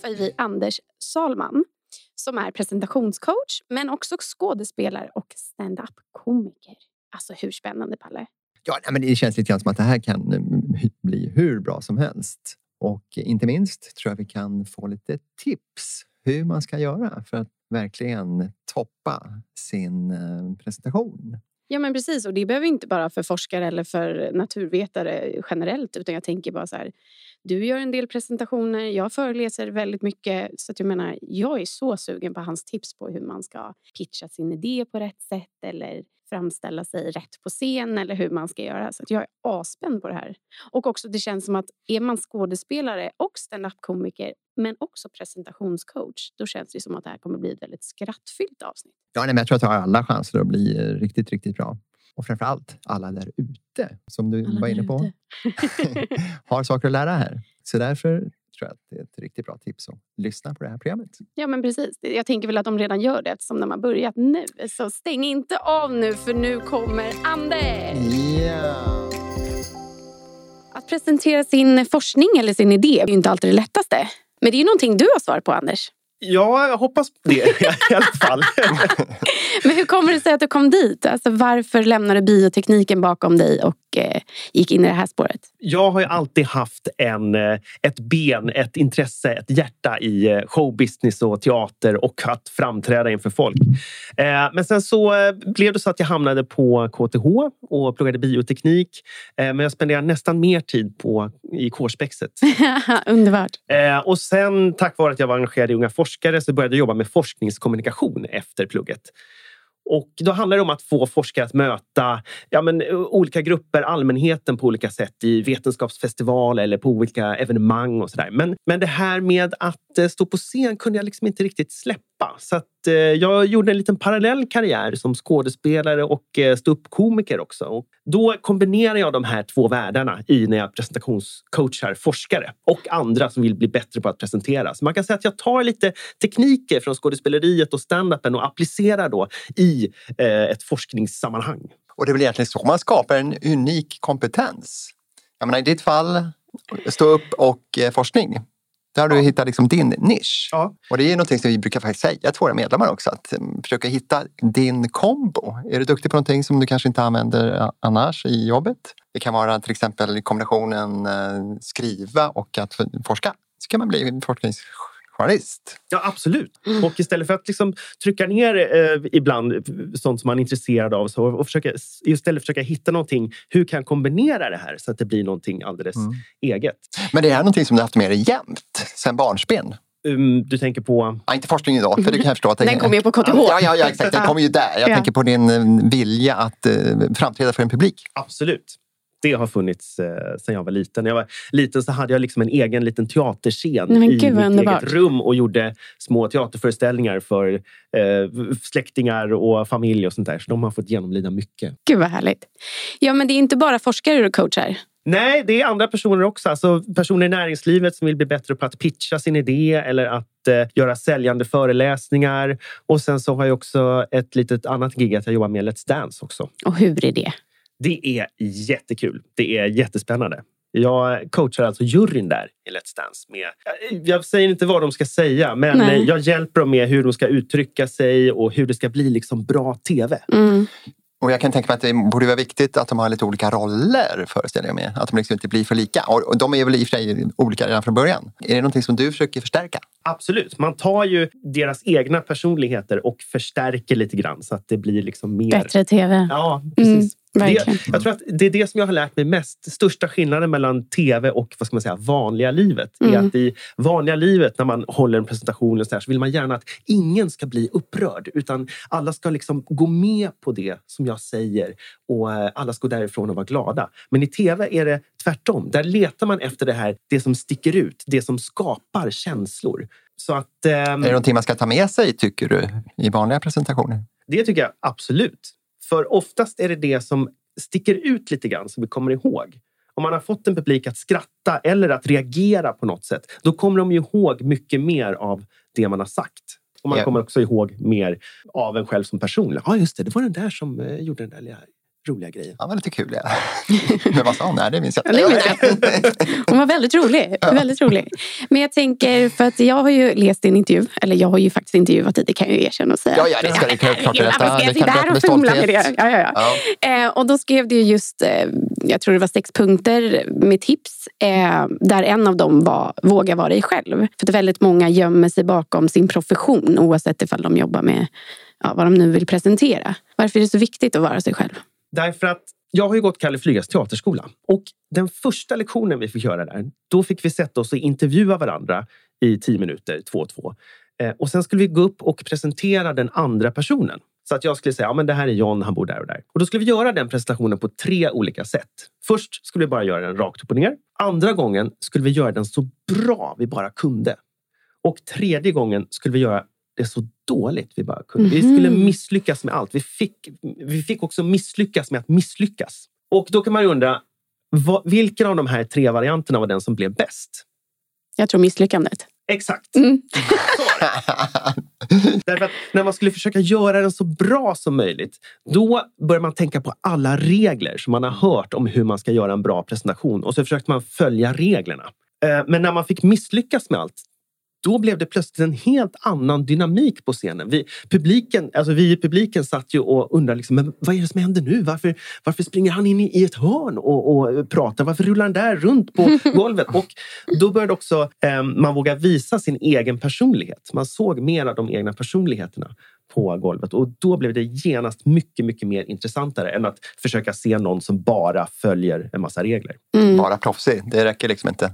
träffar vi Anders Salman som är presentationscoach men också skådespelare och stand-up-komiker. Alltså hur spännande, Palle? Ja, men det känns lite grann som att det här kan eh, bli hur bra som helst. Och inte minst tror jag vi kan få lite tips hur man ska göra för att verkligen toppa sin eh, presentation. Ja men precis och det behöver inte bara för forskare eller för naturvetare generellt utan jag tänker bara så här. Du gör en del presentationer, jag föreläser väldigt mycket så att jag menar jag är så sugen på hans tips på hur man ska pitcha sin idé på rätt sätt eller framställa sig rätt på scen eller hur man ska göra. Så jag är aspänd på det här. Och också det känns som att är man skådespelare och stand-up-komiker men också presentationscoach, då känns det som att det här kommer bli ett väldigt skrattfyllt avsnitt. Ja, nej, men jag tror att du har alla chanser att bli eh, riktigt, riktigt bra. Och framför allt alla där ute, som du alla var inne på, har saker att lära här. Så därför tror jag att det är ett riktigt bra tips att lyssna på det här programmet. Ja, men precis. Jag tänker väl att de redan gör det eftersom de har börjat nu. Så stäng inte av nu, för nu kommer Anders! Ja. Att presentera sin forskning eller sin idé är inte alltid det lättaste. Men det är ju någonting du har svar på, Anders. Ja, jag hoppas det i alla fall. Men hur kommer det sig att du kom dit? Alltså, varför lämnade du biotekniken bakom dig och eh, gick in i det här spåret? Jag har ju alltid haft en, eh, ett ben, ett intresse, ett hjärta i eh, showbusiness och teater och att framträda inför folk. Eh, men sen så blev det så att jag hamnade på KTH och pluggade bioteknik. Men jag spenderade nästan mer tid på, i kårspexet. Underbart. Och sen tack vare att jag var engagerad i Unga forskare så började jag jobba med forskningskommunikation efter plugget. Och då handlar det om att få forskare att möta ja, men, olika grupper, allmänheten på olika sätt i vetenskapsfestivaler eller på olika evenemang och sådär. Men, men det här med att eh, stå på scen kunde jag liksom inte riktigt släppa. Så att, eh, jag gjorde en liten parallell karriär som skådespelare och eh, ståuppkomiker också. Och då kombinerar jag de här två världarna i när jag presentationscoachar forskare och andra som vill bli bättre på att presentera. Så man kan säga att jag tar lite tekniker från skådespeleriet och standupen och applicerar då i eh, ett forskningssammanhang. Och det är väl egentligen så man skapar en unik kompetens. Jag menar, I ditt fall, stå upp och eh, forskning. Där har du ja. hittat liksom din nisch. Ja. Och det är någonting som vi brukar faktiskt säga till våra medlemmar också. Att um, försöka hitta din kombo. Är du duktig på någonting som du kanske inte använder annars i jobbet? Det kan vara till exempel kombinationen uh, skriva och att forska. Så kan man bli forsknings journalist. Ja, absolut. Mm. Och istället för att liksom trycka ner eh, ibland sånt som man är intresserad av så, och försöka, istället försöka hitta någonting. Hur kan jag kombinera det här så att det blir någonting alldeles mm. eget? Men det är någonting som du har haft med dig jämt, sen barnsben? Um, du tänker på? Ja, inte forskningen då, för det kan jag förstå. Att den kommer ju på KTH. Ja, ja, ja exakt. Den kommer ju där. Jag ja. tänker på din eh, vilja att uh, framträda för en publik. Absolut det har funnits eh, sedan jag var liten. När jag var liten så hade jag liksom en egen liten teaterscen Nej, i mitt underbart. eget rum och gjorde små teaterföreställningar för eh, släktingar och familj och sånt där. Så de har fått genomlida mycket. Gud vad härligt. Ja, men det är inte bara forskare du coachar? Nej, det är andra personer också. Alltså personer i näringslivet som vill bli bättre på att pitcha sin idé eller att eh, göra säljande föreläsningar. Och sen så har jag också ett litet annat gig att jag jobbar med Let's Dance också. Och hur är det? Det är jättekul. Det är jättespännande. Jag coachar alltså juryn där i Let's Dance. Med, jag säger inte vad de ska säga, men Nej. jag hjälper dem med hur de ska uttrycka sig och hur det ska bli liksom bra tv. Mm. Och jag kan tänka mig att det borde vara viktigt att de har lite olika roller, föreställer jag mig. Att de liksom inte blir för lika. Och de är väl i och för sig olika redan från början. Är det någonting som du försöker förstärka? Absolut. Man tar ju deras egna personligheter och förstärker lite grann så att det blir liksom mer... Bättre tv. Ja, precis. Mm. Det, jag tror att det är det som jag har lärt mig mest. Största skillnaden mellan tv och vad ska man säga, vanliga livet mm. är att i vanliga livet när man håller en presentation och så, här, så vill man gärna att ingen ska bli upprörd utan alla ska liksom gå med på det som jag säger och eh, alla ska gå därifrån och vara glada. Men i tv är det tvärtom. Där letar man efter det här, det som sticker ut, det som skapar känslor. Så att, um, är det någonting man ska ta med sig, tycker du, i vanliga presentationer? Det tycker jag absolut. För oftast är det det som sticker ut lite grann som vi kommer ihåg. Om man har fått en publik att skratta eller att reagera på något sätt, då kommer de ihåg mycket mer av det man har sagt. Och man yeah. kommer också ihåg mer av en själv som person. Ja, ah, just det, det var den där som eh, gjorde den där roliga grejer. Ja, var lite kul. Ja. Men vad sa hon? Nej, det minns jag Ja, jag. Hon var väldigt rolig. väldigt rolig. Men jag tänker, för att jag har ju läst din intervju. Eller jag har ju faktiskt intervjuat dig, det kan jag ju erkänna och säga. Ja, ja, det ska du klart Herregud, berätta. Det kan du här och berätta med fumla med det? Ja, ja, ja. Ja. Eh, och då skrev du just, eh, jag tror det var sex punkter med tips. Eh, där en av dem var våga vara dig själv. För att väldigt många gömmer sig bakom sin profession oavsett ifall de jobbar med ja, vad de nu vill presentera. Varför är det så viktigt att vara sig själv? Därför att jag har ju gått Kalle Flygas teaterskola. Och den första lektionen vi fick göra där, då fick vi sätta oss och intervjua varandra i tio minuter, två och två. Eh, och sen skulle vi gå upp och presentera den andra personen. Så att jag skulle säga, ja men det här är John, han bor där och där. Och då skulle vi göra den presentationen på tre olika sätt. Först skulle vi bara göra den rakt upp och ner. Andra gången skulle vi göra den så bra vi bara kunde. Och tredje gången skulle vi göra det så dåligt vi bara kunde. Vi skulle Mhm. misslyckas med allt. Vi fick, vi fick också misslyckas med att misslyckas. Och då kan man ju undra, vad, vilken av de här tre varianterna var den som blev bäst? Jag tror misslyckandet. Exakt. Mm. Därför att när man skulle försöka göra den så bra som möjligt, då börjar man tänka på alla regler som man har hört om hur man ska göra en bra presentation och så försökte man följa reglerna. Eh, Men när man fick misslyckas med allt, då blev det plötsligt en helt annan dynamik på scenen. Vi, publiken, alltså vi i publiken satt ju och undrade liksom, men vad är det som händer nu? Varför, varför springer han in i, ett hörn och, och pratar? Varför rullar han där runt på golvet? Och då började också eh, man våga visa sin egen personlighet. Man såg mer av de egna personligheterna på golvet och då blev det genast mycket, mycket mer intressantare än att försöka se någon som bara följer en massa regler. Mm. Bara proffsig, det räcker liksom inte.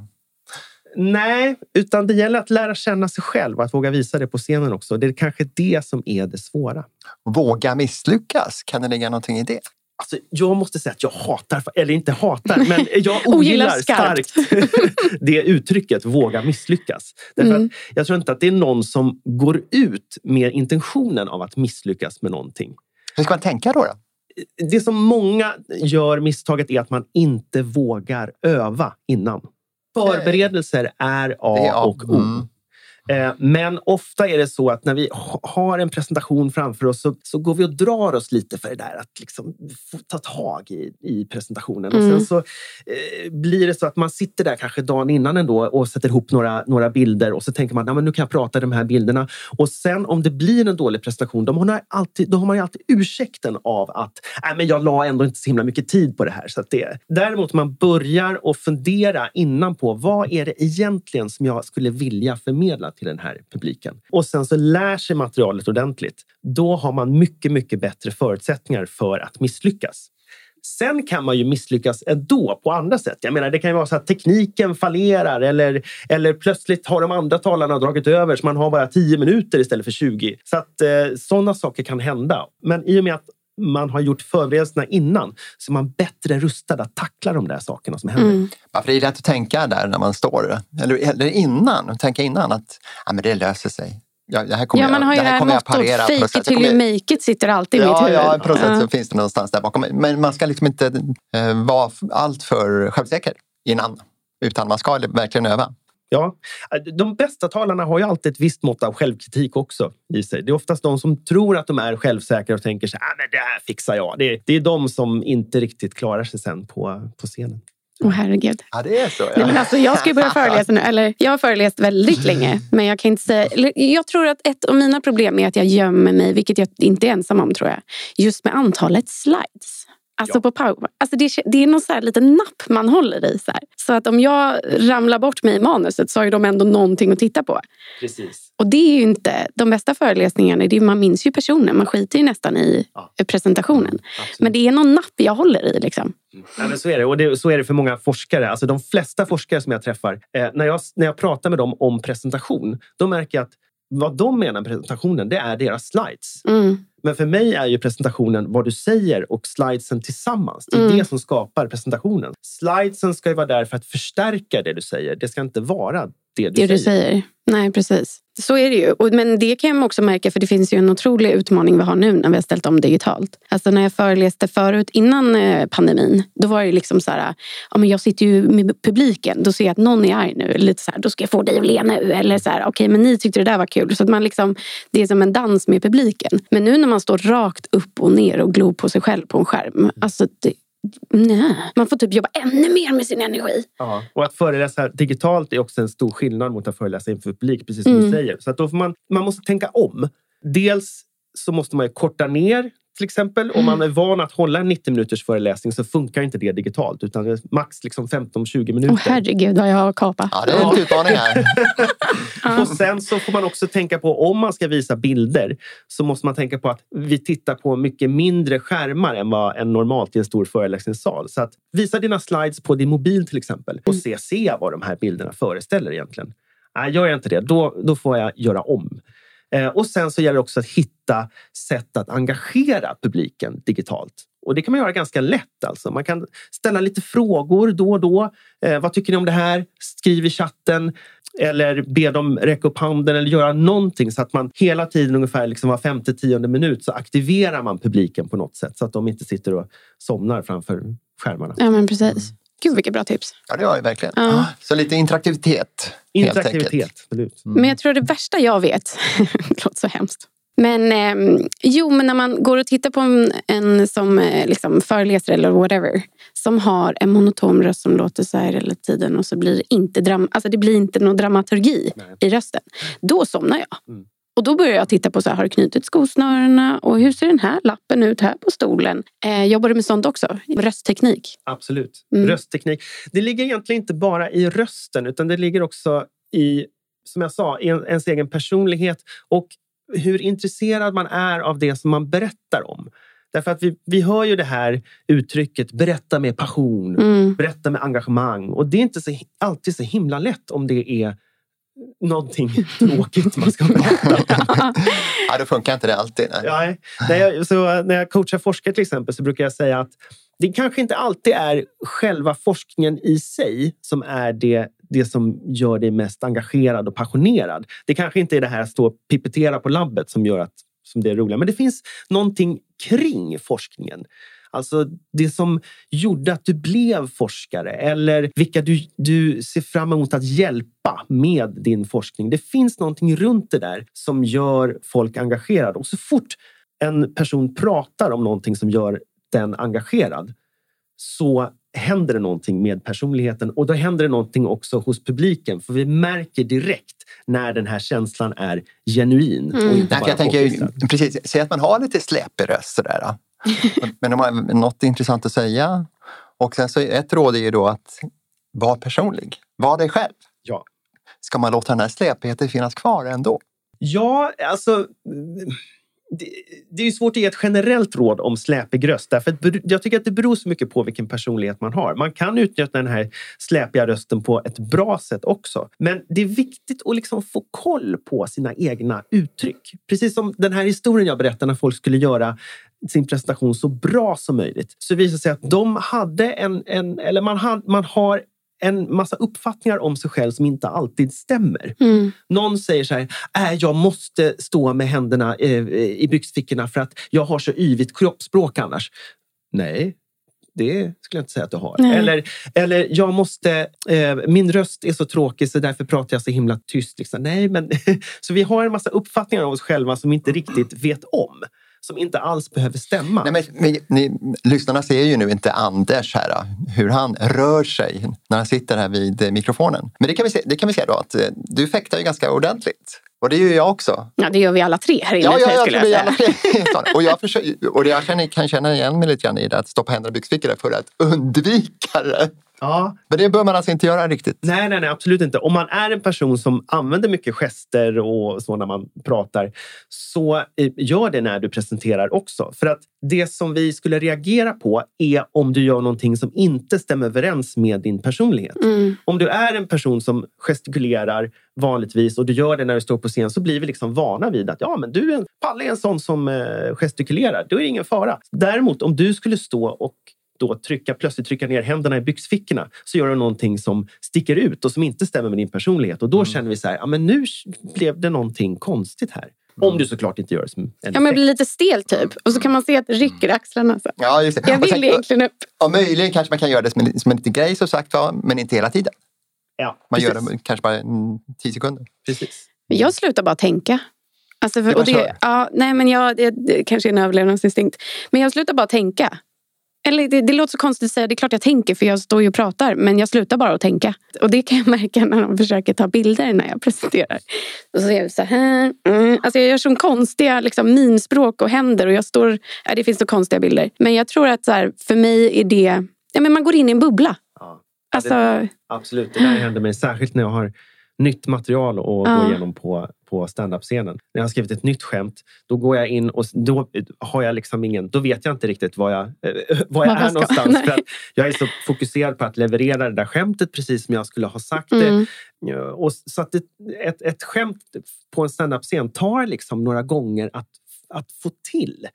Nej, utan det gäller att lära känna sig själv och att våga visa det på scenen också. Det är kanske det som är det svåra. Våga misslyckas, kan det ligga någonting i det? Alltså, jag måste säga att jag hatar, eller inte hatar, men jag Ogillar starkt det uttrycket, våga misslyckas. Därför Mm. jag tror inte att det är någon som går ut med intentionen av att misslyckas med någonting. Hur ska man tänka då? då? Det som många gör misstaget är att man inte vågar öva innan. Förberedelser är A är A. och O. Mm. Eh, Men ofta är det så att när vi ha- har en presentation framför oss så, så går vi och drar oss lite för det där att liksom få ta tag i, i presentationen. Och Mm. sen så eh, blir det så att man sitter där kanske dagen innan ändå och sätter ihop några, några bilder och så tänker man att nu kan jag prata de här bilderna. Och sen om det blir en dålig presentation, då har man alltid, då har man alltid ursäkten av att Nej, men jag la ändå inte så himla mycket tid på det här. Så att det, däremot man börjar och fundera innan på vad är det egentligen som jag skulle vilja förmedla till den här publiken. Och sen så lär sig materialet ordentligt. Då har man mycket, mycket bättre förutsättningar för att misslyckas. Sen kan man ju misslyckas ändå på andra sätt. Jag menar, det kan ju vara så att tekniken fallerar eller, eller plötsligt har de andra talarna dragit över så man har bara 10 minuter istället för 20. Så att eh, sådana saker kan hända. Men i och med att man har gjort förberedelserna innan så är man bättre rustad att tackla de där sakerna som händer. Mm. Är det lätt att tänka där när man står, eller, eller innan, tänka innan att ja, men det löser sig. Ja, det här kommer Ja, man har jag, ju det här jag mottot fake it till you make it sitter alltid i mitt Ja, huvud. ja, på något sätt Ja. så finns det någonstans där bakom. Men man ska liksom inte eh, vara allt för självsäker innan. Utan man ska verkligen öva. Ja, de bästa talarna har ju alltid ett visst mått av självkritik också i sig. Det är oftast de som tror att de är självsäkra och tänker så här, "Ah, men det här fixar jag. Det är, det är de som inte riktigt klarar sig sen på, på scenen. Åh herregud. Ja, det är så. Ja. Nej, men alltså, jag ska ju börja föreläsa nu. Eller, jag har föreläst väldigt länge. Men jag kan inte säga... Jag tror att ett av mina problem är att jag gömmer mig, vilket jag inte är ensam om tror jag. Just med antalet slides. Alltså Ja. på powerpoint. Alltså det, det är någon så här liten napp man håller i. Så, här. så att om jag ramlar bort mig i manuset så har ju de ändå någonting att titta på. Precis. Och det är ju inte de bästa föreläsningarna. Det är, man minns ju personen. Man skiter ju nästan i Ja. presentationen. Absolut. Men det är någon napp jag håller i. Liksom. Ja, men så är det. Och det, så är det för många forskare. Alltså de flesta forskare som jag träffar, eh, när, jag, när jag pratar med dem om presentation, då märker jag att vad de menar med presentationen, det är deras slides. Mm. Men för mig är ju presentationen vad du säger och slidesen tillsammans. Det är Mm. det som skapar presentationen. Slidesen ska ju vara där för att förstärka det du säger. Det ska inte vara det du det säger. du säger. Nej, precis. Så är det ju. Men det kan jag också märka, för det finns ju en otrolig utmaning vi har nu när vi har ställt om digitalt. Alltså när jag föreläste förut, innan eh, pandemin, då var det liksom så här, ja, men jag sitter ju med publiken, då ser jag att någon är arg nu. Lite så här, då ska jag få dig att le nu. Eller så här, okej, okay, men ni tyckte det där var kul. Så att man liksom, det är som en dans med publiken. Men nu när man står rakt upp och ner och glor på sig själv på en skärm, alltså det, Nej, man får typ jobba ännu mer med sin energi. Ja. Och att föreläsa digitalt är också en stor skillnad mot att föreläsa inför publik, precis som mm. du säger. Så att då man, man måste tänka om. Dels så måste man korta ner till exempel. Om man är van att hålla en 90 minuters föreläsning så funkar inte det digitalt utan det är max liksom 15-20 minuter. Åh herregud vad jag har kapat. Ja, det är en utmaning här. och sen så får man också tänka på om man ska visa bilder så måste man tänka på att vi tittar på mycket mindre skärmar än vad en normalt i en stor föreläsningssal. Så att visa dina slides på din mobil till exempel och se, se vad de här bilderna föreställer egentligen. Nej, gör jag inte det, då, då får jag göra om. Eh, och sen så gäller det också att hitta sätt att engagera publiken digitalt. Och det kan man göra ganska lätt. Alltså. Man kan ställa lite frågor då och då. Eh, vad tycker ni om det här? Skriv i chatten eller be dem räcka upp handen eller göra någonting så att man hela tiden ungefär liksom var femte, tionde minut så aktiverar man publiken på något sätt så att de inte sitter och somnar framför skärmarna. Ja, men precis. Gud vilket bra tips. Ja, det var ju verkligen. Ja. Så lite interaktivitet. Interaktivitet, absolut. Mm. Men jag tror det värsta jag vet, det låter så hemskt. Men eh, jo, men när man går och tittar på en, en som eh, liksom föreläser eller whatever som har en monoton röst som låter så här hela tiden och så blir det inte, dram alltså det blir inte någon dramaturgi Nej. i rösten. Då somnar jag. Mm. Och då börjar jag titta på så här, har du knutit skosnörena och hur ser den här lappen ut här på stolen? Eh, jobbar du med sånt också? Röstteknik? Absolut. Mm. Röstteknik. Det ligger egentligen inte bara i rösten utan det ligger också i, som jag sa, ens egen personlighet och hur intresserad man är av det som man berättar om. Därför att vi, vi hör ju det här uttrycket berätta med passion, mm. berätta med engagemang. Och det är inte så, alltid så himla lätt om det är någonting tråkigt man ska berätta. ja, då funkar inte det alltid. Nej. Ja, när, jag, så, när jag coachar forskare till exempel så brukar jag säga att det kanske inte alltid är själva forskningen i sig som är det, det som gör dig mest engagerad och passionerad. Det kanske inte är det här att stå och pipettera på labbet som gör att som det är roliga. Men det finns någonting kring forskningen. Alltså det som gjorde att du blev forskare eller vilka du, du ser fram emot att hjälpa med din forskning. Det finns någonting runt det där som gör folk engagerade. Och så fort en person pratar om någonting som gör den engagerad så händer det någonting med personligheten och då händer det någonting också hos publiken. För vi märker direkt när den här känslan är genuin. Mm. Och inte bara jag tänker, precis, säg att man har lite släpig röst sådär. Men de har något intressant att säga. Och sen så ett råd är ju då att vara personlig. Var dig själv. Ja. Ska man låta den här släpigheten finnas kvar ändå? Ja, alltså det, det är svårt att ge ett generellt råd om släpig röst. Därför att jag tycker att det beror så mycket på vilken personlighet man har. Man kan utnyttja den här släpiga rösten på ett bra sätt också. Men det är viktigt att liksom få koll på sina egna uttryck. Precis som den här historien jag berättade när folk skulle göra sin presentation så bra som möjligt. Så visade det sig att de hade en, en eller man, had, man har en massa uppfattningar om sig själv som inte alltid stämmer. Mm. Någon säger så här, äh, jag måste stå med händerna eh, i byxfickorna för att jag har så yvigt kroppsspråk annars. Nej, det skulle jag inte säga att du har. Eller, eller jag måste, eh, min röst är så tråkig så därför pratar jag så himla tyst. Liksom. Nej, men, så vi har en massa uppfattningar om oss själva som vi inte riktigt vet om som inte alls behöver stämma. Nej, men, men, ni, lyssnarna ser ju nu inte Anders här, hur han rör sig när han sitter här vid mikrofonen. Men det kan vi se, det kan vi se då att eh, du fäktar ju ganska ordentligt. Och det gör jag också. Ja, det gör vi alla tre här inne. Ja, ja, jag skulle jag alla tre. och jag, försöker, och jag känner, kan känna igen mig lite grann i det, att stoppa händerna i byxfickorna för att undvika det. Ja. Men det bör man alltså inte göra riktigt? Nej, nej, nej, absolut inte. Om man är en person som använder mycket gester och så när man pratar, så eh, gör det när du presenterar också. För att det som vi skulle reagera på är om du gör någonting som inte stämmer överens med din personlighet. Mm. Om du är en person som gestikulerar vanligtvis och du gör det när du står på scen så blir vi liksom vana vid att ja, men du är en, Palle är en sån som eh, gestikulerar. Då är det ingen fara. Däremot om du skulle stå och då trycka, plötsligt trycka ner händerna i byxfickorna så gör du någonting som sticker ut och som inte stämmer med din personlighet. Och då mm. känner vi så här, ja, men nu blev det någonting konstigt här. Om mm. du såklart inte gör det som en Ja, men det blir lite stel typ. Och så kan man se att det rycker axlarna. Så. Ja, just det. Jag vill sen, egentligen upp. Och möjligen kanske man kan göra det som en, som en liten grej som sagt men inte hela tiden. Ja, man precis. gör det kanske bara tio sekunder. Precis. Jag slutar bara tänka. Alltså för, det och det, ja, nej, men jag, det, det kanske är en överlevnadsinstinkt. Men jag slutar bara tänka. Eller det, det, låter så konstigt att säga, det är klart jag tänker för jag står ju och pratar. Men jag slutar bara att tänka. Och det kan jag märka när de försöker ta bilder när jag presenterar. Och så är jag så här. Mm. Alltså jag gör så konstiga liksom, minspråk och händer. Och jag står, ja, det finns så konstiga bilder. Men jag tror att så här, för mig är det, ja, men man går in i en bubbla. Ja. Alltså, det, absolut, det där händer mig särskilt när jag har nytt material att ja. gå igenom på, på standup-scenen. När jag har skrivit ett nytt skämt, då går jag in och då har jag liksom ingen... Då vet jag inte riktigt var jag, äh, var jag är någonstans. För att jag är så fokuserad på att leverera det där skämtet precis som jag skulle ha sagt mm. det. Och så att det, ett, ett skämt på en standup-scen tar liksom några gånger att, att få till.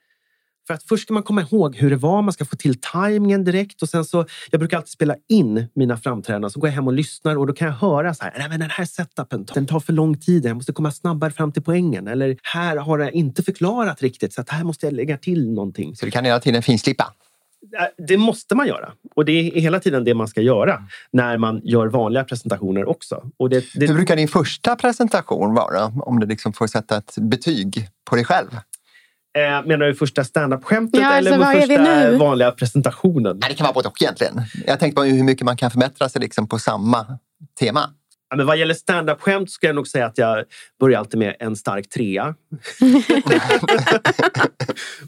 För att först ska man komma ihåg hur det var, man ska få till tajmingen direkt. Och sen så, jag brukar alltid spela in mina framträdanden, så går jag hem och lyssnar och då kan jag höra så här, Nej, men den här setupen den tar för lång tid, jag måste komma snabbare fram till poängen. Eller här har jag inte förklarat riktigt, så att här måste jag lägga till någonting. Så du kan hela tiden finslipa? Det måste man göra. Och det är hela tiden det man ska göra när man gör vanliga presentationer också. Och det, det... Hur brukar din första presentation vara? Om du liksom får sätta ett betyg på dig själv? Eh, menar du första standup-skämtet ja, eller alltså, första vanliga presentationen? Nej, det kan vara både och egentligen. Jag tänkte på hur mycket man kan förbättra sig liksom på samma tema. Ja, men vad gäller standup-skämt ska jag nog säga att jag börjar alltid med en stark trea.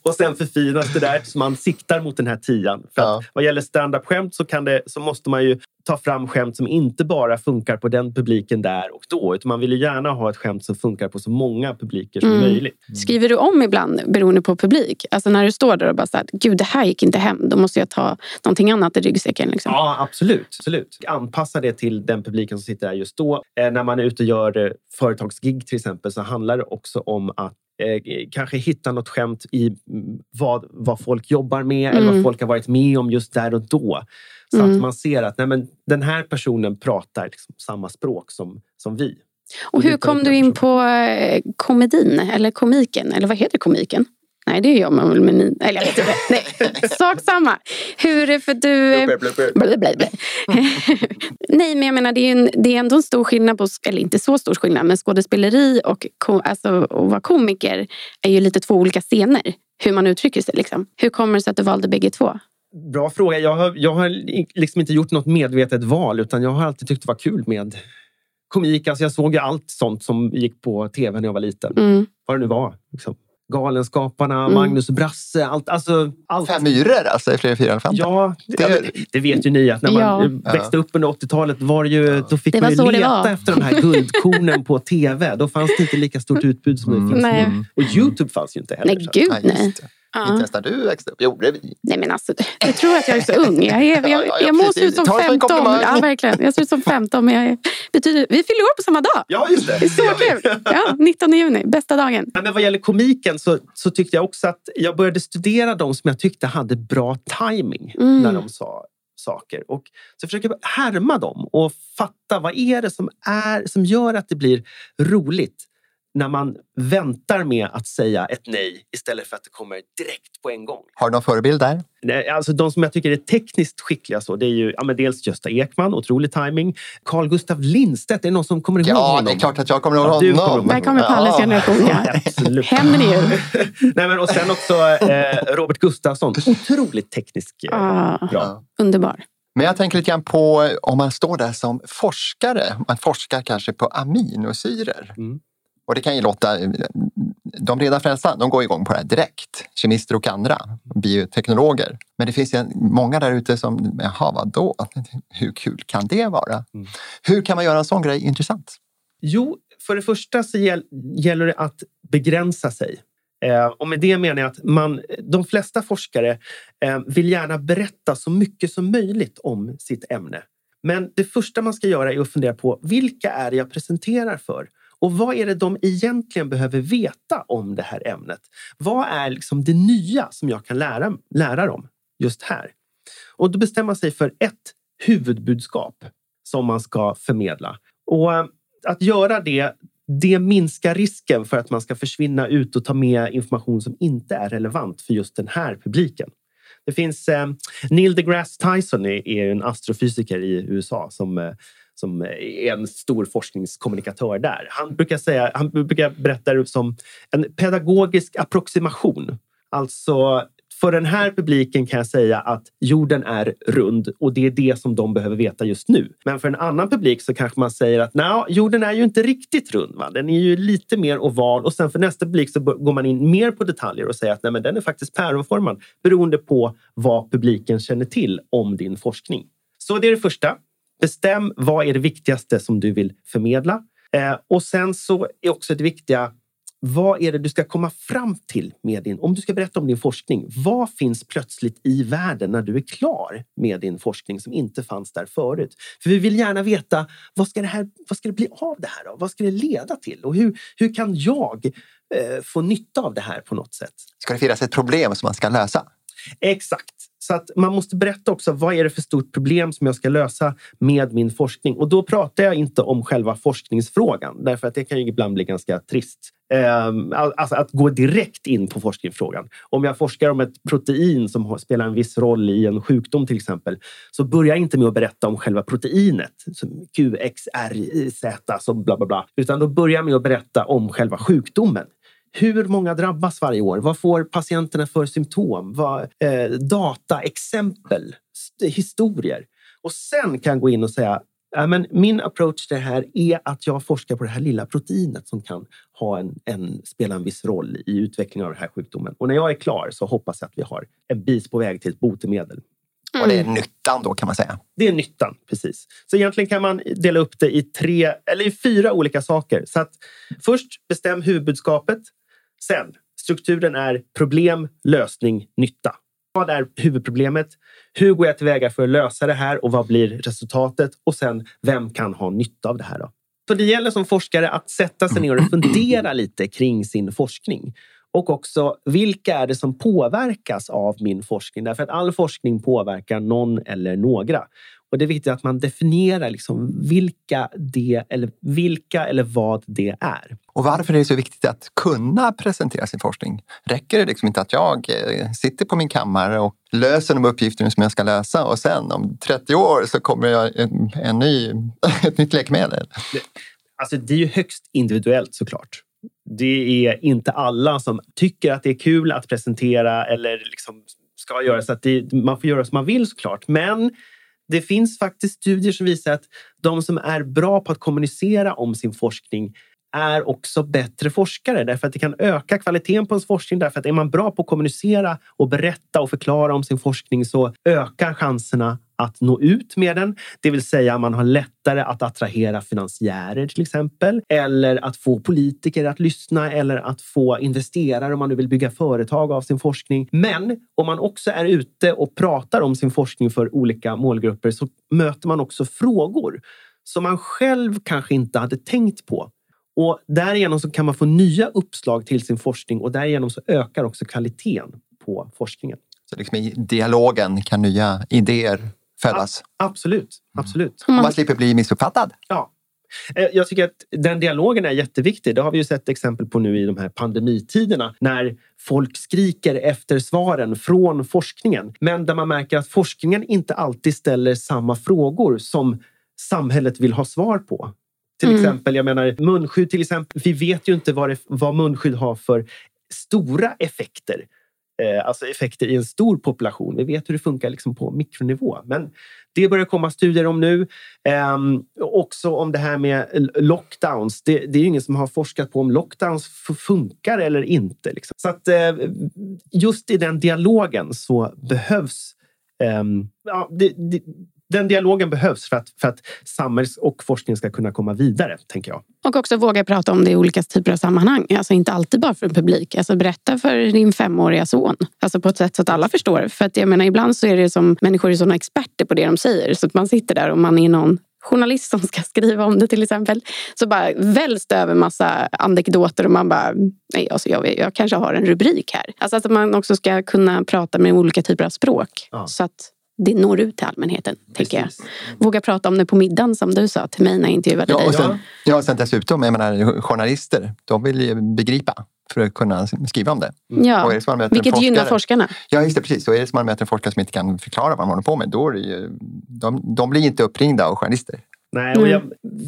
och sen förfinas det där så man siktar mot den här tian. För ja. vad gäller standup-skämt så, så måste man ju ta fram skämt som inte bara funkar på den publiken där och då. Utan man vill ju gärna ha ett skämt som funkar på så många publiker som mm. möjligt. Mm. Skriver du om ibland beroende på publik? Alltså när du står där och bara säger gud det här gick inte hem. Då måste jag ta någonting annat i ryggsäcken. Liksom. Ja absolut. absolut. Anpassa det till den publiken som sitter där just då. Eh, när man är ute och gör eh, företagsgig till exempel så handlar det också om att Eh, kanske hitta något skämt i mm, vad, vad folk jobbar med mm. eller vad mm. folk har varit med om just där och då. Så mm. att man ser att nej, men, den här personen pratar liksom samma språk som, som vi. Och hur kom du in på eh, komedin eller komiken? Eller vad heter komiken? Nej, det gör man väl med ni. Eller jag vet inte. Nej, sak samma. Hur, för du... Blä, blä, blä. Nej, men jag menar det är, en, det är ändå en stor skillnad på, eller inte så stor skillnad, men skådespeleri och alltså, att vara komiker är ju lite två olika scener. Hur man uttrycker sig. Liksom. Hur kommer det sig att du valde bägge två? Bra fråga. Jag har, jag har liksom inte gjort något medvetet val utan jag har alltid tyckt det var kul med komik. Alltså jag såg ju allt sånt som gick på tv när jag var liten. Mm. Vad det nu var. Liksom. Galenskaparna, mm. Magnus Brasse. Allt, alltså, allt. Fem myror alltså i Fler fyra elefanter? Ja, det, det vet ju ni att när man ja. växte upp under 80-talet var ju, då fick det man ju leta efter de här guldkornen på tv. Då fanns det inte lika stort utbud som mm. det finns nu. Och Youtube fanns ju inte heller. Nej, gud nej. Ja. Inte när du växte upp. Gjorde vi? Nej men alltså, du tror att jag är så ung. Jag, är, jag, jag, jag må se ut som 15. Ja, verkligen. Jag ser ut som 15 men jag är, betyder, vi fyller år på samma dag. Ja, just det. Det är så kul. Ja, 19 juni, bästa dagen. Men vad gäller komiken så, så tyckte jag också att jag började studera de som jag tyckte hade bra timing mm. när de sa saker. Och så försöker jag härma dem och fatta vad är det som, är, som gör att det blir roligt när man väntar med att säga ett nej istället för att det kommer direkt på en gång. Har du någon förebild där? Alltså de som jag tycker är tekniskt skickliga så, det är ju ja, men dels Gösta Ekman, otrolig timing. Carl Gustav Lindstedt, är det någon som kommer ihåg ja, honom? Ja, det är klart att jag kommer ihåg honom. Ja, kommer Där kommer Palles generation. Ja. Händer det ju. Nej, men, och sen också eh, Robert Gustafsson. Otroligt tekniskt eh, ah, bra. Underbar. Men jag tänker lite grann på om man står där som forskare. Man forskar kanske på aminosyror. Mm. Och det kan ju låta... De breda frälsarna de går igång på det här direkt. Kemister och andra, bioteknologer. Men det finns ju många där ute som, jaha vadå? Hur kul kan det vara? Mm. Hur kan man göra en sån grej intressant? Jo, för det första så gäller det att begränsa sig. Eh, och med det menar jag att man, de flesta forskare eh, vill gärna berätta så mycket som möjligt om sitt ämne. Men det första man ska göra är att fundera på vilka är det jag presenterar för? Och vad är det de egentligen behöver veta om det här ämnet? Vad är liksom det nya som jag kan lära, lära dem just här? Och då bestämmer man sig för ett huvudbudskap som man ska förmedla. Och eh, att göra det, det minskar risken för att man ska försvinna ut och ta med information som inte är relevant för just den här publiken. Det finns eh, Neil deGrasse Tyson är, är en astrofysiker i USA som eh, som är en stor forskningskommunikatör där. Han brukar, säga, han brukar berätta det som en pedagogisk approximation. Alltså för den här publiken kan jag säga att jorden är rund och det är det som de behöver veta just nu. Men för en annan publik så kanske man säger att jorden är ju inte riktigt rund. Va? Den är ju lite mer oval och sen för nästa publik så går man in mer på detaljer och säger att nej, men den är faktiskt päronformad beroende på vad publiken känner till om din forskning. Så det är det första. Bestäm vad är det viktigaste som du vill förmedla. Eh, och sen så är också det viktiga vad är det du ska komma fram till med din... Om du ska berätta om din forskning, vad finns plötsligt i världen när du är klar med din forskning som inte fanns där förut? För vi vill gärna veta vad ska det, här, vad ska det bli av det här? Då? Vad ska det leda till? Och hur, hur kan jag eh, få nytta av det här på något sätt? Ska det finnas ett problem som man ska lösa? Exakt. Så att man måste berätta också vad är det för stort problem som jag ska lösa med min forskning. Och då pratar jag inte om själva forskningsfrågan, därför att det kan ju ibland bli ganska trist. Ehm, alltså att gå direkt in på forskningsfrågan. Om jag forskar om ett protein som spelar en viss roll i en sjukdom till exempel, så börjar jag inte med att berätta om själva proteinet, som QXRZ, som bla bla bla, utan då börjar jag med att berätta om själva sjukdomen. Hur många drabbas varje år? Vad får patienterna för symptom? Vad, eh, data, exempel, historier. Och sen kan jag gå in och säga Ja, men min approach till det här är att jag forskar på det här lilla proteinet som kan ha en, en, spela en viss roll i utvecklingen av den här sjukdomen. Och när jag är klar så hoppas jag att vi har en bit på väg till ett botemedel. Mm. Och det är nyttan då kan man säga. Det är nyttan, precis. Så egentligen kan man dela upp det i tre eller i fyra olika saker. Så att först bestäm huvudbudskapet. Sen strukturen är problem, lösning, nytta. Vad är huvudproblemet? Hur går jag tillväga för att lösa det här och vad blir resultatet? Och sen, vem kan ha nytta av det här? Då? Så det gäller som forskare att sätta sig ner och fundera lite kring sin forskning. Och också, vilka är det som påverkas av min forskning? Därför att all forskning påverkar någon eller några. Och det är viktigt att man definierar liksom vilka, det, eller vilka eller vad det är. Och varför är det så viktigt att kunna presentera sin forskning? Räcker det liksom inte att jag eh, sitter på min kammare och löser de uppgifter som jag ska lösa och sen om 30 år så kommer jag en, en ny, ett nytt läkemedel? Alltså det är ju högst individuellt såklart. Det är inte alla som tycker att det är kul att presentera eller liksom ska göra så att det, man får göra som man vill såklart. Men det finns faktiskt studier som visar att de som är bra på att kommunicera om sin forskning är också bättre forskare därför att det kan öka kvaliteten på ens forskning. Därför att är man bra på att kommunicera och berätta och förklara om sin forskning så ökar chanserna att nå ut med den. Det vill säga man har lättare att attrahera finansiärer till exempel. Eller att få politiker att lyssna eller att få investerare om man nu vill bygga företag av sin forskning. Men om man också är ute och pratar om sin forskning för olika målgrupper så möter man också frågor som man själv kanske inte hade tänkt på. Och därigenom så kan man få nya uppslag till sin forskning och därigenom så ökar också kvaliteten på forskningen. Så liksom i dialogen kan nya idéer födas? A absolut, absolut. Mm. Man slipper bli missuppfattad? Ja. Eh, jag tycker att den dialogen är jätteviktig. Det har vi ju sett exempel på nu i de här pandemitiderna när folk skriker efter svaren från forskningen. Men där man märker att forskningen inte alltid ställer samma frågor som samhället vill ha svar på. Till mm. exempel, jag menar munskydd till exempel. Vi vet ju inte vad, det, vad munskydd har för stora effekter. Eh, alltså effekter i en stor population. Vi vet hur det funkar liksom på mikronivå. Men det börjar komma studier om nu. Eh, också om det här med lockdowns. Det, det, är ingen som har forskat på om lockdowns funkar eller inte. Liksom. Så att eh, just i den dialogen så behövs ehm, ja, det, det, den dialogen behövs för att, för att samhälls och forskning ska kunna komma vidare, tänker jag. Och också våga prata om det i olika typer av sammanhang. Alltså inte alltid bara för en publik. Alltså berätta för din femåriga son. Alltså på ett sätt så att alla förstår. För att jag menar, ibland så är det som människor är såna experter på det de säger. Så att man sitter där och man är någon journalist som ska skriva om det till exempel. Så bara väljs det över massa anekdoter och man bara, nej alltså jag, jag kanske har en rubrik här. Alltså att man också ska kunna prata med olika typer av språk. Ja. Så att det når ut till allmänheten. tänker jag. Våga prata om det på middagen som du sa till mig när jag intervjuade Ja, dig. och sen, ja, och sen dessutom, jag menar, journalister, de vill ju begripa för att kunna skriva om det. Ja, Och är det som man möter en vilket gynnar forskare- forskarna. Ja, just det. Precis. Och är det som man möter en forskare som inte kan förklara vad man håller på med, då är det ju, de, de blir inte uppringda av journalister. Nej, och jag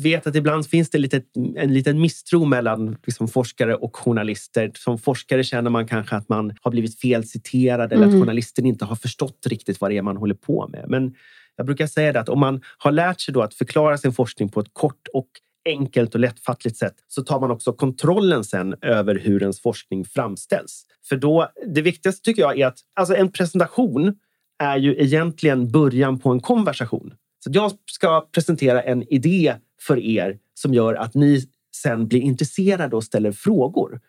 vet att ibland finns det lite, en liten misstro mellan liksom, forskare och journalister. Som forskare känner man kanske att man har blivit fel citerad eller att Mm. journalisten inte har förstått riktigt vad det är man håller på med. Men jag brukar säga det att om man har lärt sig då att förklara sin forskning på ett kort och enkelt och lättfattligt sätt så tar man också kontrollen sen över hur ens forskning framställs. För då, det viktigaste tycker jag är att alltså en presentation är ju egentligen början på en konversation. Så jag ska presentera en idé för er som gör att ni sen blir intresserade och ställer frågor.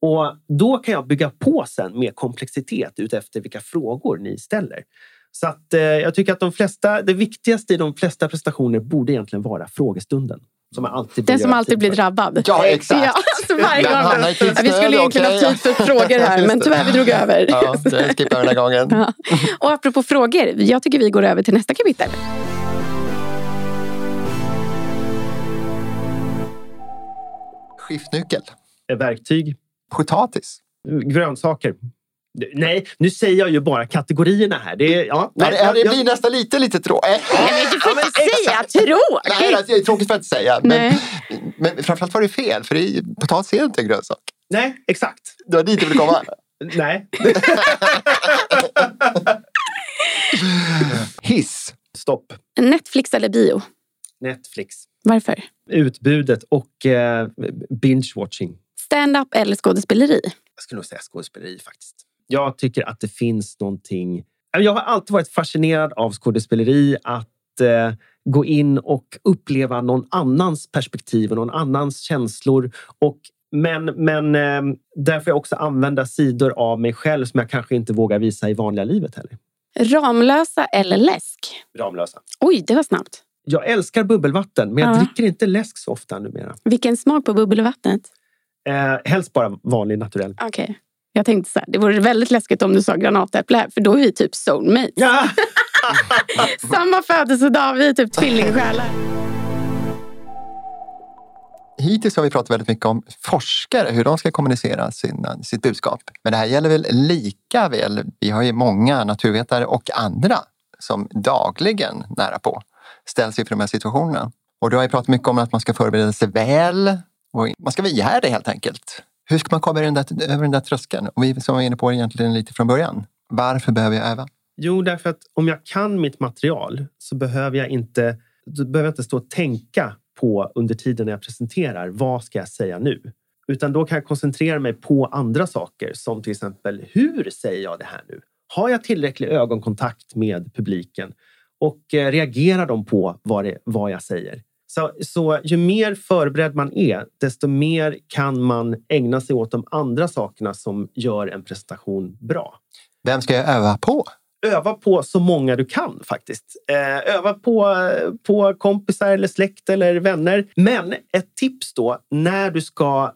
Och då kan jag bygga på sen med komplexitet utefter vilka frågor ni ställer. Så att, eh, jag tycker att de flesta, det viktigaste i de flesta presentationer borde egentligen vara frågestunden. Som alltid Den som alltid tid blir drabbad. Ja, exakt. Ja, alltså varje vi skulle egentligen ha okej. tid för frågor här, men tyvärr vi drog över. Ja, det skippar den här gången. Ja. Och apropå frågor, jag tycker vi går över till nästa kapitel. Skiftnyckel. Verktyg, Potatis. grönsaker. Nej, nu säger jag ju bara kategorierna här. Det, är- ja, Ja, nej, det, jag- det jag- blir nästan lite, lite tråkigt. Du får inte säga Nej, tråkigt! det är tråkigt för att säga. Men, Nej. men framförallt var det fel, för det är, potatis är inte en grönsak. nej, exakt. Det var dit jag ville komma. Nej. Hiss. Stopp. Netflix eller bio? Netflix. Varför? Utbudet och eh, binge-watching. Stand-up eller skådespeleri? Jag skulle nog säga skådespeleri faktiskt. Jag tycker att det finns någonting... Jag har alltid varit fascinerad av skådespeleri. Att eh, gå in och uppleva någon annans perspektiv och någon annans känslor. Och, men men eh, där får jag också använda sidor av mig själv som jag kanske inte vågar visa i vanliga livet heller. Ramlösa eller läsk? Ramlösa. Oj, det var snabbt. Jag älskar bubbelvatten, men jag Ja. dricker inte läsk så ofta numera. Vilken smak på bubbelvattnet? Eh, helst bara vanlig naturell. Okej. Jag tänkte så här, det vore väldigt läskigt om du sa granatäpple här, för då är vi typ soulmates. Ja! Samma födelsedag, vi är typ tvillingsjälar. Hittills har vi pratat väldigt mycket om forskare, hur de ska kommunicera sina, sitt budskap. Men det här gäller väl lika väl, vi har ju många naturvetare och andra som dagligen nära på ställs inför de här situationerna. Och du har ju pratat mycket om att man ska förbereda sig väl och man ska vara ihärdig helt enkelt. Hur ska man komma över den där, över den där tröskeln? Och vi som var inne på det egentligen lite från början. Varför behöver jag öva? Jo, därför att om jag kan mitt material så behöver jag inte, behöver jag inte stå och tänka på under tiden när jag presenterar. Vad ska jag säga nu? Utan då kan jag koncentrera mig på andra saker som till exempel hur säger jag det här nu? Har jag tillräcklig ögonkontakt med publiken och eh, reagerar de på vad, det, vad jag säger? Så, så ju mer förberedd man är, desto mer kan man ägna sig åt de andra sakerna som gör en presentation bra Vem ska jag öva på? öva på så många du kan faktiskt. Eh, öva på, på kompisar eller släkt eller vänner. Men ett tips då när du ska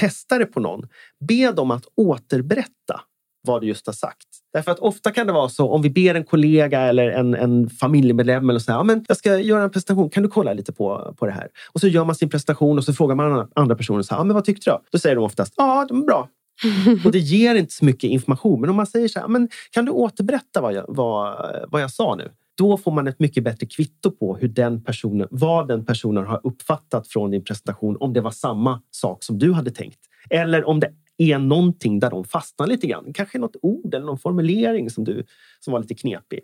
testa det på någon. Be dem att återberätta vad du just har sagt. Därför att ofta kan det vara så om vi ber en kollega eller en, en familjemedlem eller så här, ja, men jag ska göra en presentation, kan du kolla lite på, på det här? Och så gör man sin presentation och så frågar man andra, personer, så här, ja, men vad tyckte du? Då säger de oftast, ja, de är bra. Och det ger inte så mycket information. Men om man säger så här, men kan du återberätta vad jag, vad, vad jag sa nu? Då får man ett mycket bättre kvitto på hur den personen, vad den personen har uppfattat från din presentation. Om det var samma sak som du hade tänkt. Eller om det är någonting där de fastnar lite grann. Kanske något ord eller någon formulering som, du, som var lite knepig.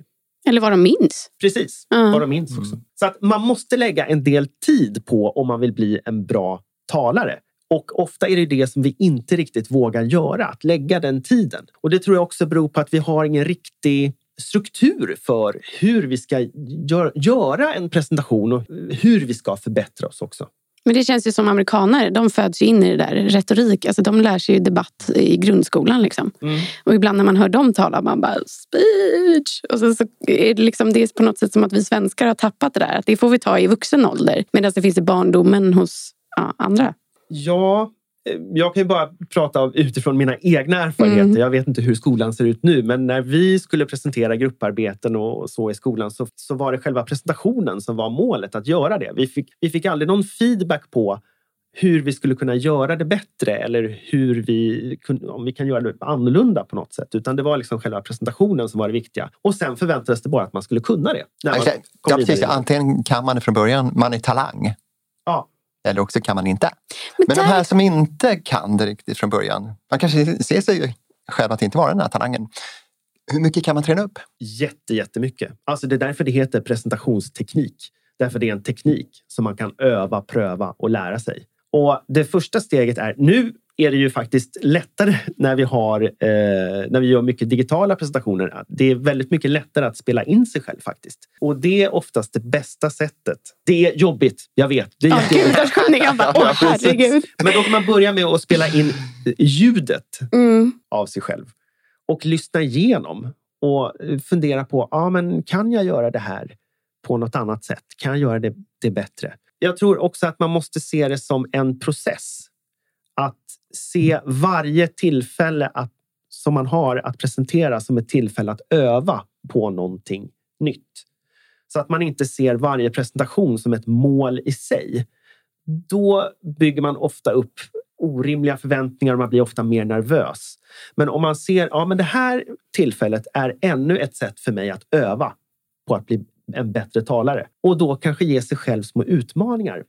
Eller vad de minns. Precis, Ja. vad de minns också. Så att man måste lägga en del tid på om man vill bli en bra talare. Och ofta är det det som vi inte riktigt vågar göra, att lägga den tiden. Och det tror jag också beror på att vi har ingen riktig struktur för hur vi ska gör, göra en presentation och hur vi ska förbättra oss också. Men det känns ju som amerikaner, de föds ju in i det där. Retorik, alltså de lär sig ju debatt i grundskolan. Liksom. Och ibland när man hör dem tala, man bara speech. Och så, så är det, liksom, det är på något sätt som att vi svenskar har tappat det där. Att det får vi ta i vuxen ålder. Medan det finns i barndomen hos ja, andra. Ja, jag kan ju bara prata utifrån mina egna erfarenheter. Mm. Jag vet inte hur skolan ser ut nu, men när vi skulle presentera grupparbeten och så i skolan så, så var det själva presentationen som var målet att göra det. Vi fick, vi fick aldrig någon feedback på hur vi skulle kunna göra det bättre eller hur vi, om vi kan göra det annorlunda på något sätt. Utan det var liksom själva presentationen som var det viktiga. Och sen förväntades det bara att man skulle kunna det. ja, precis. Antingen kan man det från början, man är talang. Ja. Eller också kan man inte. Men, Men de här som inte kan det riktigt från början, man kanske ser sig själv att inte vara den här talangen. Hur mycket kan man träna upp? Jätte, jättemycket. Alltså det är därför det heter presentationsteknik. Därför det är en teknik som man kan öva, pröva och lära sig. Och det första steget är, nu är det ju faktiskt lättare när vi, har, eh, när vi gör mycket digitala presentationer. Det är väldigt mycket lättare att spela in sig själv faktiskt. Och det är oftast det bästa sättet. Det är jobbigt, jag vet. Det är oh, Gud, jag bara, oh, herregud. Men då kan man börja med att spela in ljudet mm. av sig själv och lyssna igenom och fundera på, ja, men kan jag göra det här på något annat sätt? Kan jag göra det, det bättre? jag tror också att man måste se det som en process. Att se varje tillfälle att, som man har att presentera som ett tillfälle att öva på någonting nytt. Så att man inte ser varje presentation som ett mål i sig. Då bygger man ofta upp orimliga förväntningar och man blir ofta mer nervös. Men om man ser ja, men det här tillfället är ännu ett sätt för mig att öva på att bli en bättre talare. Och då kanske ge sig själv små utmaningar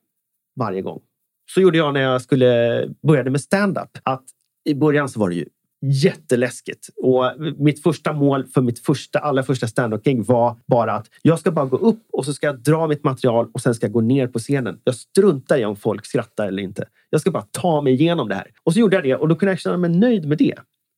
varje gång. Så gjorde jag när jag skulle började med stand-up. Att I början så var det ju jätteläskigt. Och mitt första mål för mitt första, allra första standup-gig var bara att jag ska bara gå upp och så ska jag dra mitt material och sen ska jag gå ner på scenen. Jag struntar i om folk skrattar eller inte. Jag ska bara ta mig igenom det här. Och så gjorde jag det och då kunde jag känna mig nöjd med det.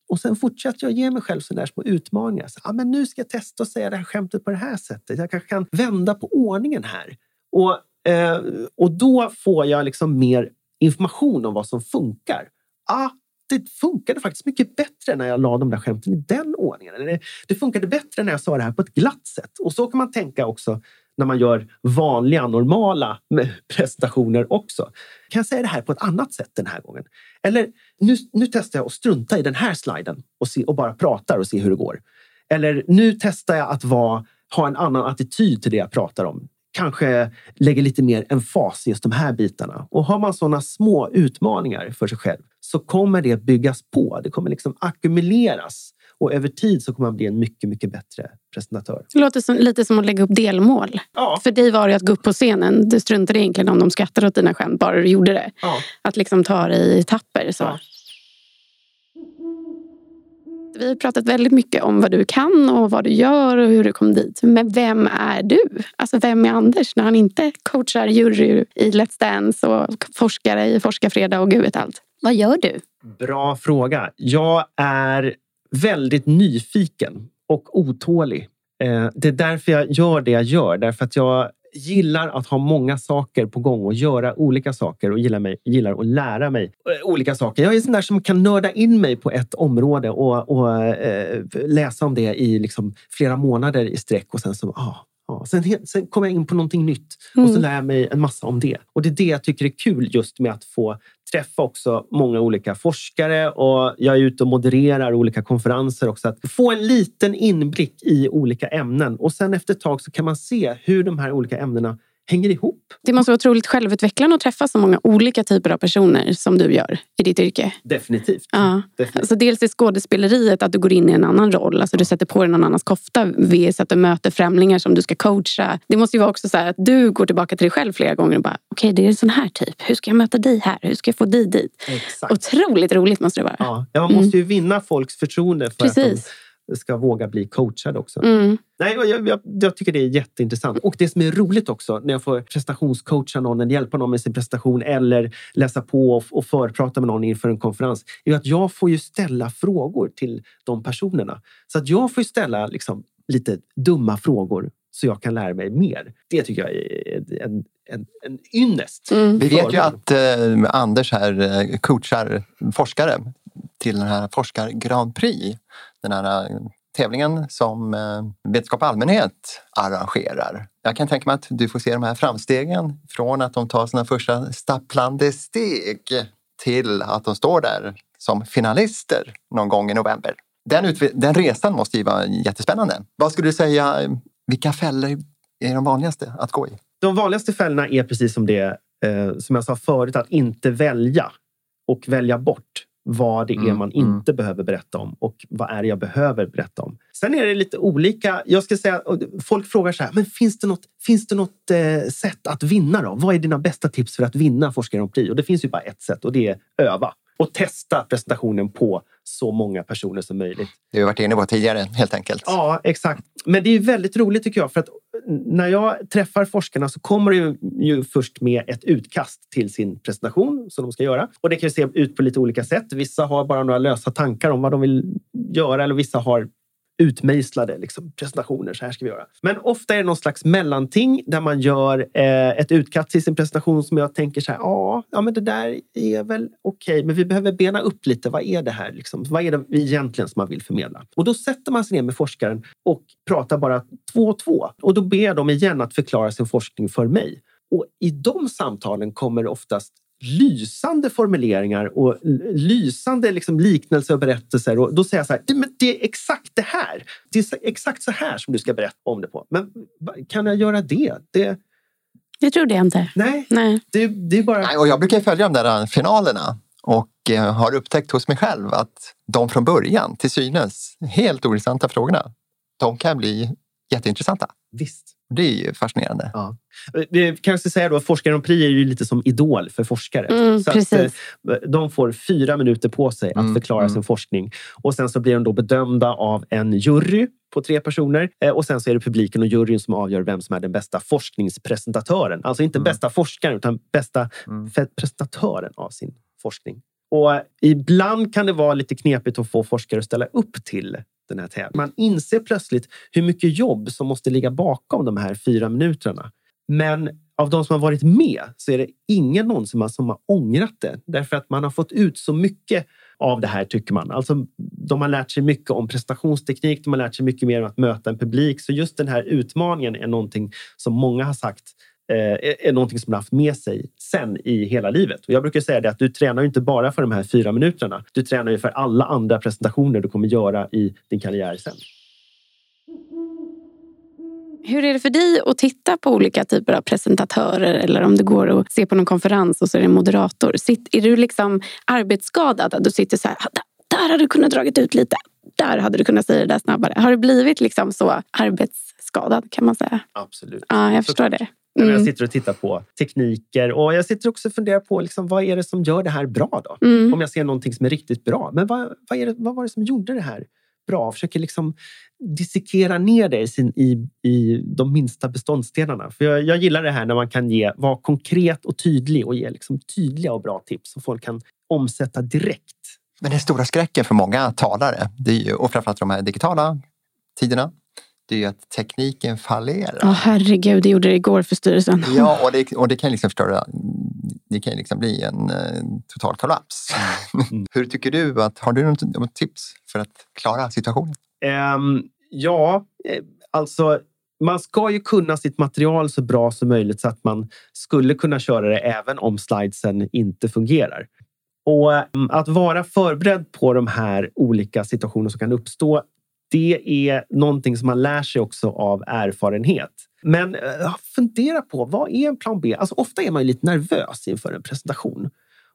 Och sen fortsatte jag ge mig själv sådana små utmaningar. Så, ah, men nu ska jag testa att säga det här skämtet på det här sättet. Jag kanske kan vända på ordningen här. Och, eh, och då får jag liksom mer information om vad som funkar. Ah, det funkade faktiskt mycket bättre när jag la de där skämten i den ordningen. Eller eh, det funkade bättre när jag sa det här på ett glatt sätt. Och så kan man tänka också när man gör vanliga, normala presentationer också. Kan jag säga det här på ett annat sätt den här gången? Eller nu, nu testar jag att strunta i den här sliden och, se, och bara pratar och se hur det går. Eller nu testar jag att vara, ha en annan attityd till det jag pratar om. Kanske lägger lite mer emfas i just de här bitarna. Och har man sådana små utmaningar för sig själv så kommer det byggas på. Det kommer liksom ackumuleras och över tid så kommer man bli en mycket, mycket bättre presentatör. Det låter som, lite som att lägga upp delmål. Ja. För dig var det att gå upp på scenen. Du struntade egentligen om de skrattade åt dina skämt, bara du gjorde det. Ja. Att liksom ta det i etapper. Så. Ja. Vi har pratat väldigt mycket om vad du kan och vad du gör och hur du kom dit. Men vem är du? Alltså vem är Anders när han inte coachar jury i Let's Dance och forskare i Forskarfredag och gud vet allt? Vad gör du? Bra fråga. Jag är väldigt nyfiken och otålig. Eh, det är därför jag gör det jag gör. Därför att jag gillar att ha många saker på gång och göra olika saker och gillar, mig, gillar att lära mig eh, olika saker. Jag är sån där som kan nörda in mig på ett område och, och eh, läsa om det i liksom flera månader i sträck och sen så ah, Ja, sen, sen kommer jag in på någonting nytt och så mm. lär jag mig en massa om det. Och det är det jag tycker är kul just med att få träffa också många olika forskare och jag är ute och modererar olika konferenser också. Att få en liten inblick i olika ämnen och sen efter ett tag så kan man se hur de här olika ämnena hänger ihop. Det måste vara otroligt självutvecklande att träffa så många olika typer av personer som du gör i ditt yrke. Definitivt. Ja. Definitivt. Alltså dels i skådespeleriet, att du går in i en annan roll. Alltså du sätter på dig någon annans kofta vis att du möter främlingar som du ska coacha. Det måste ju vara också så att du går tillbaka till dig själv flera gånger och bara okej, okay, det är en sån här typ. Hur ska jag möta dig här? Hur ska jag få dig dit? Exakt. Otroligt roligt måste det vara. Ja, man måste ju vinna folks förtroende för Precis. att de ska våga bli coachad också. Mm. Nej, jag, jag, jag, tycker det är jätteintressant. Och det som är roligt också när jag får prestationscoacha någon, eller hjälpa någon med sin prestation eller läsa på och, och förprata med någon inför en konferens, är att jag får ju ställa frågor till de personerna. Så att jag får ställa liksom, lite dumma frågor så jag kan lära mig mer. Det tycker jag är en, en, en ynnest. Mm. Vi vet ju att eh, Anders här eh, coachar forskare till den här Forskar Grand Prix. Den här eh, tävlingen som eh, Vetenskap och allmänhet arrangerar. Jag kan tänka mig att du får se de här framstegen från att de tar sina första stapplande steg till att de står där som finalister någon gång i november. Den, den resan måste ju vara jättespännande. Vad skulle du säga, eh, vilka fällor är de vanligaste att gå i? De vanligaste fällorna är precis som det eh, som jag sa förut, att inte välja och välja bort vad det är mm, man mm. inte behöver berätta om och vad är det jag behöver berätta om. Sen är det lite olika. Jag ska säga, folk frågar så här, men finns det något, finns det något eh, sätt att vinna? Då? Vad är dina bästa tips för att vinna Forskare om Prix? Och det finns ju bara ett sätt och det är öva och testa presentationen på så många personer som möjligt. Det har vi varit inne på tidigare helt enkelt. Ja, exakt. Men det är väldigt roligt tycker jag för att när jag träffar forskarna så kommer de ju först med ett utkast till sin presentation som de ska göra. Och det kan se ut på lite olika sätt. Vissa har bara några lösa tankar om vad de vill göra eller vissa har utmejslade liksom, presentationer. Så här ska vi göra. Men ofta är det någon slags mellanting där man gör eh, ett utkast till sin presentation som jag tänker så här. Ja, men det där är väl okej, okay, men vi behöver bena upp lite. Vad är det här? Liksom? Vad är det egentligen som man vill förmedla? Och då sätter man sig ner med forskaren och pratar bara två och två. Och då ber jag dem igen att förklara sin forskning för mig. Och i de samtalen kommer oftast lysande formuleringar och lysande liksom liknelser och berättelser. Och då säger jag så här, det, det är exakt det här. Det är exakt så här som du ska berätta om det på. Men kan jag göra det? det jag tror det inte. Nej, Nej. Det, det är bara... Nej, och jag brukar följa de där finalerna och eh, har upptäckt hos mig själv att de från början, till synes helt ointressanta frågorna, de kan bli jätteintressanta. Visst. Det är ju fascinerande. Ja. Vi kanske säga då Forskare Prix är ju lite som idol för forskare. Mm, så att, eh, de får fyra minuter på sig att mm, förklara mm. sin forskning. Och sen så blir de då bedömda av en jury på tre personer. Eh, och sen så är det publiken och juryn som avgör vem som är den bästa forskningspresentatören. Alltså inte mm. bästa forskaren utan bästa mm. presentatören av sin forskning. Och ibland kan det vara lite knepigt att få forskare att ställa upp till den här tävlingen. Man inser plötsligt hur mycket jobb som måste ligga bakom de här fyra minuterna. Men av de som har varit med så är det ingen någonsin som, har ångrat det. Därför att man har fått ut så mycket av det här tycker man. Alltså, de har lärt sig mycket om prestationsteknik, de har lärt sig mycket mer om att möta en publik. Så just den här utmaningen är någonting som många har sagt är någonting som har haft med sig sen i hela livet. Och jag brukar säga det att du tränar inte bara för de här fyra minuterna. Du tränar ju för alla andra presentationer du kommer göra i din karriär sen. Hur är det för dig att titta på olika typer av presentatörer eller om du går och ser på någon konferens och så är det en moderator? är du liksom arbetsskadad? Du sitter så här, där hade du kunnat dragit ut lite. Där hade du kunnat säga det där snabbare. Har du blivit liksom så arbetsskadad kan man säga? Absolut. Ja, jag förstår det. Mm. Jag sitter och tittar på tekniker och jag sitter också och funderar på liksom, vad är det som gör det här bra då? Mm. Om jag ser någonting som är riktigt bra. Men vad, vad, är det, vad var det som gjorde det här bra? Försöker liksom dissekera ner det i, sin, i, i de minsta beståndsdelarna. För jag, jag, gillar det här när man kan ge, vara konkret och tydlig och ge liksom tydliga och bra tips som folk kan omsätta direkt. Men den stora skräcken för många talare, det är ju, och framförallt de här digitala tiderna, det är ju att tekniken fallerar. Ja, oh, herregud, det gjorde det igår för styrelsen. Ja, och det, och det kan liksom förstöra. Det kan liksom bli en eh, total kollaps. Mm. Hur tycker du att, har du något tips för att klara situationen? Um, ja, eh, alltså man ska ju kunna sitt material så bra som möjligt så att man skulle kunna köra det även om slidesen inte fungerar. Och um, att vara förberedd på de här olika situationer som kan uppstå det är någonting som man lär sig också av erfarenhet. Men eh, fundera på vad är en plan B? Alltså, ofta är man ju lite nervös inför en presentation.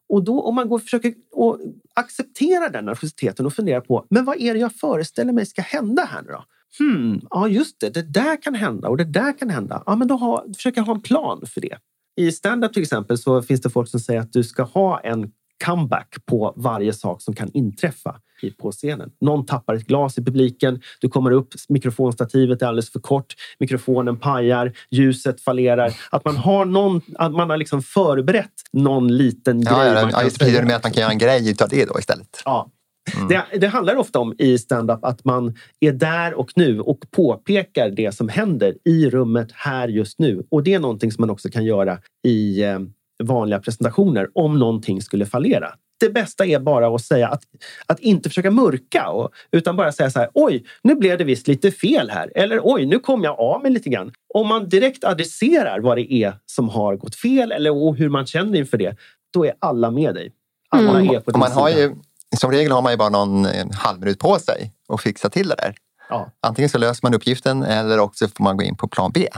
Och då om man går och försöker och acceptera den nervositeten och fundera på men vad är det jag föreställer mig ska hända här nu då? Hmm, ja just det, det där kan hända och det där kan hända. Ja, men då ha, jag ha en plan för det. I standup till exempel så finns det folk som säger att du ska ha en comeback på varje sak som kan inträffa på scenen. Någon tappar ett glas i publiken, du kommer upp, mikrofonstativet är alldeles för kort, mikrofonen pajar, ljuset fallerar. Att man har, någon, att man har liksom förberett någon liten ja, grej. Ja, ja, just det med att man kan göra en grej av det då istället. Ja, Mm. Det, det, handlar ofta om i stand-up att man är där och nu och påpekar det som händer i rummet här just nu. Och det är någonting som man också kan göra i eh, vanliga presentationer om någonting skulle fallera. Det bästa är bara att säga att, att inte försöka mörka och, utan bara säga så här. Oj, nu blev det visst lite fel här. Eller oj, nu kom jag av mig lite grann. Om man direkt adresserar vad det är som har gått fel eller hur man känner inför det, då är alla med dig. Alla Mm. är på Och din man har sida. ju, som regel har man ju bara någon halv minut på sig att fixa till det där. Ja. Antingen så löser man uppgiften eller också får man gå in på plan B.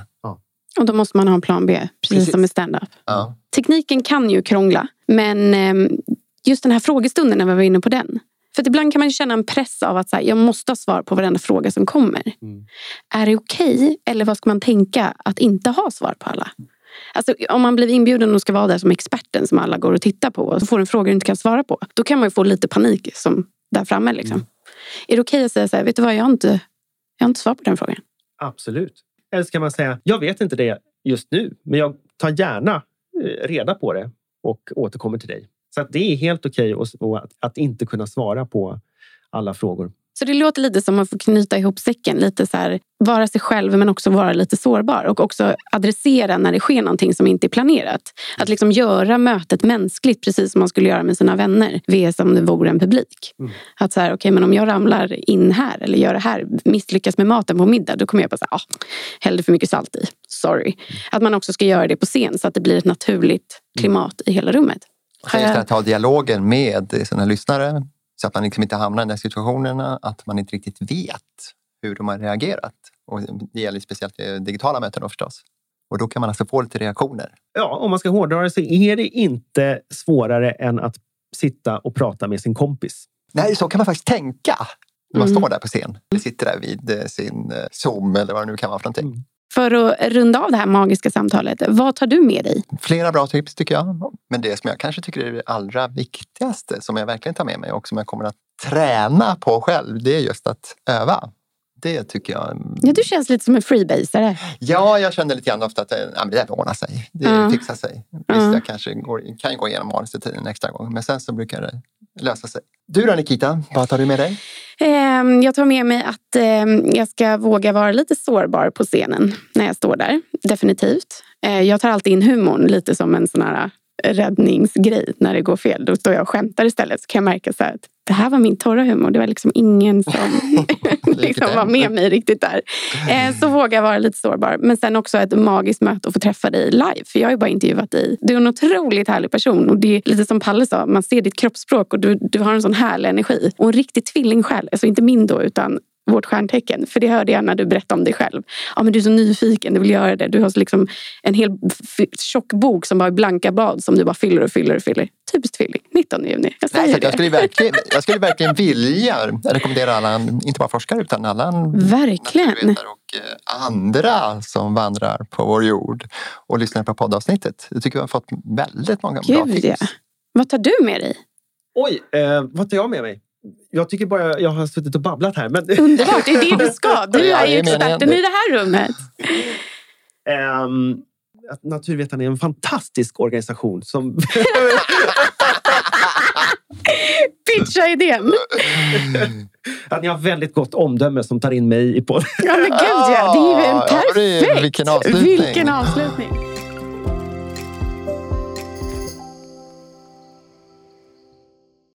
Och då måste man ha en plan B, precis, Precis. som med stand-up. Ja. Tekniken kan ju krångla, men eh, just den här frågestunden när vi var inne på den. För ibland kan man ju känna en press av att så här, jag måste ha svar på varenda fråga som kommer. Mm. Är det okej eller vad ska man tänka att inte ha svar på alla? Alltså, om man blir inbjuden och ska vara där som experten som alla går och tittar på och så får en fråga du inte kan svara på. Då kan man ju få lite panik som där framme. Liksom. Mm. Är det okej att säga så här, vet du vad, jag har inte, jag har inte svar på den frågan. Absolut. Eller så kan man säga, jag vet inte det just nu, men jag tar gärna eh, reda på det och återkommer till dig. Så att det är helt okej okay att, att inte kunna svara på alla frågor. Så det låter lite som att få knyta ihop säcken. Lite så här, vara sig själv men också vara lite sårbar. Och också adressera när det sker någonting som inte är planerat. Att liksom göra mötet mänskligt precis som man skulle göra med sina vänner. Ve som det vore en publik. Mm. Att så här, okay, men om jag ramlar in här eller gör det här, misslyckas med maten på middag. Då kommer jag bara säga, ah, hällde för mycket salt i. Sorry. Att man också ska göra det på scen så att det blir ett naturligt klimat i hela rummet. Och just att ha dialogen med sina lyssnare så att man liksom inte hamnar i de situationerna att man inte riktigt vet hur de har reagerat. Och det gäller speciellt vid digitala möten då förstås. Och då kan man alltså få lite reaktioner. Ja, om man ska hårdra det så är det inte svårare än att sitta och prata med sin kompis. Nej, så kan man faktiskt tänka när man Mm. står där på scen. Eller sitter där vid eh, sin eh, Zoom eller vad det nu kan vara för någonting. Mm. För att runda av det här magiska samtalet, vad tar du med dig? Flera bra tips tycker jag. Men det som jag kanske tycker är det allra viktigaste som jag verkligen tar med mig och som jag kommer att träna på själv, det är just att öva. Det tycker jag. Ja, du känns lite som en freebasare. Ja, jag känner lite grann ofta att eh, ja, det ordnar sig. Det Ja. fixar sig. Visst, Ja. jag kanske går, kan gå igenom manuset en extra gång, men sen så brukar det lösa sig. Du då Nikita, vad tar du med dig? Ehm, jag tar med mig att ehm, jag ska våga vara lite sårbar på scenen när jag står där. Definitivt. Eh, jag tar alltid in humorn lite som en sån här eh, räddningsgrej när det går fel. Då står jag och skämtar istället så kan jag märka så här att det här var min torra humor. Det var liksom ingen som liksom var med mig riktigt där. Eh, Så vågar jag vara lite sårbar. Men sen också ett magiskt möte att få träffa dig live. För jag har ju bara intervjuat dig. Du är en otroligt härlig person. Och det är lite som Palle sa, man ser ditt kroppsspråk och du, du har en sån härlig energi. Och en riktig tvillingsjäl. Alltså inte min då, utan vårt stjärntecken. För det hörde jag när du berättade om dig själv. Ja, men du är så nyfiken, du vill göra det. Du har så liksom en hel tjock bok som bara är blanka blad som du bara fyller och fyller och fyller. Typiskt tvilling, 19 juni. Jag Nej, säger så att jag, det. skulle verkligen, jag skulle verkligen vilja rekommendera alla, inte bara forskare utan alla Verkligen. och eh, andra som vandrar på vår jord och lyssnar på poddavsnittet. Jag tycker vi har fått väldigt många bra Gud, tips. ja. Vad tar du med dig? Oj, eh, vad tar jag med mig? Jag tycker bara jag har suttit och babblat här. Men, Underbart, det är det du ska. Du Ja, är ju experten i det här rummet. Att Naturvetarna är en fantastisk organisation som Pitcha idén. att ni har väldigt gott omdöme som tar in mig i podden. Ja men gud ja, det är ju en Ja, ja, det är- perfekt. vilken avslutning. Vilken avslutning.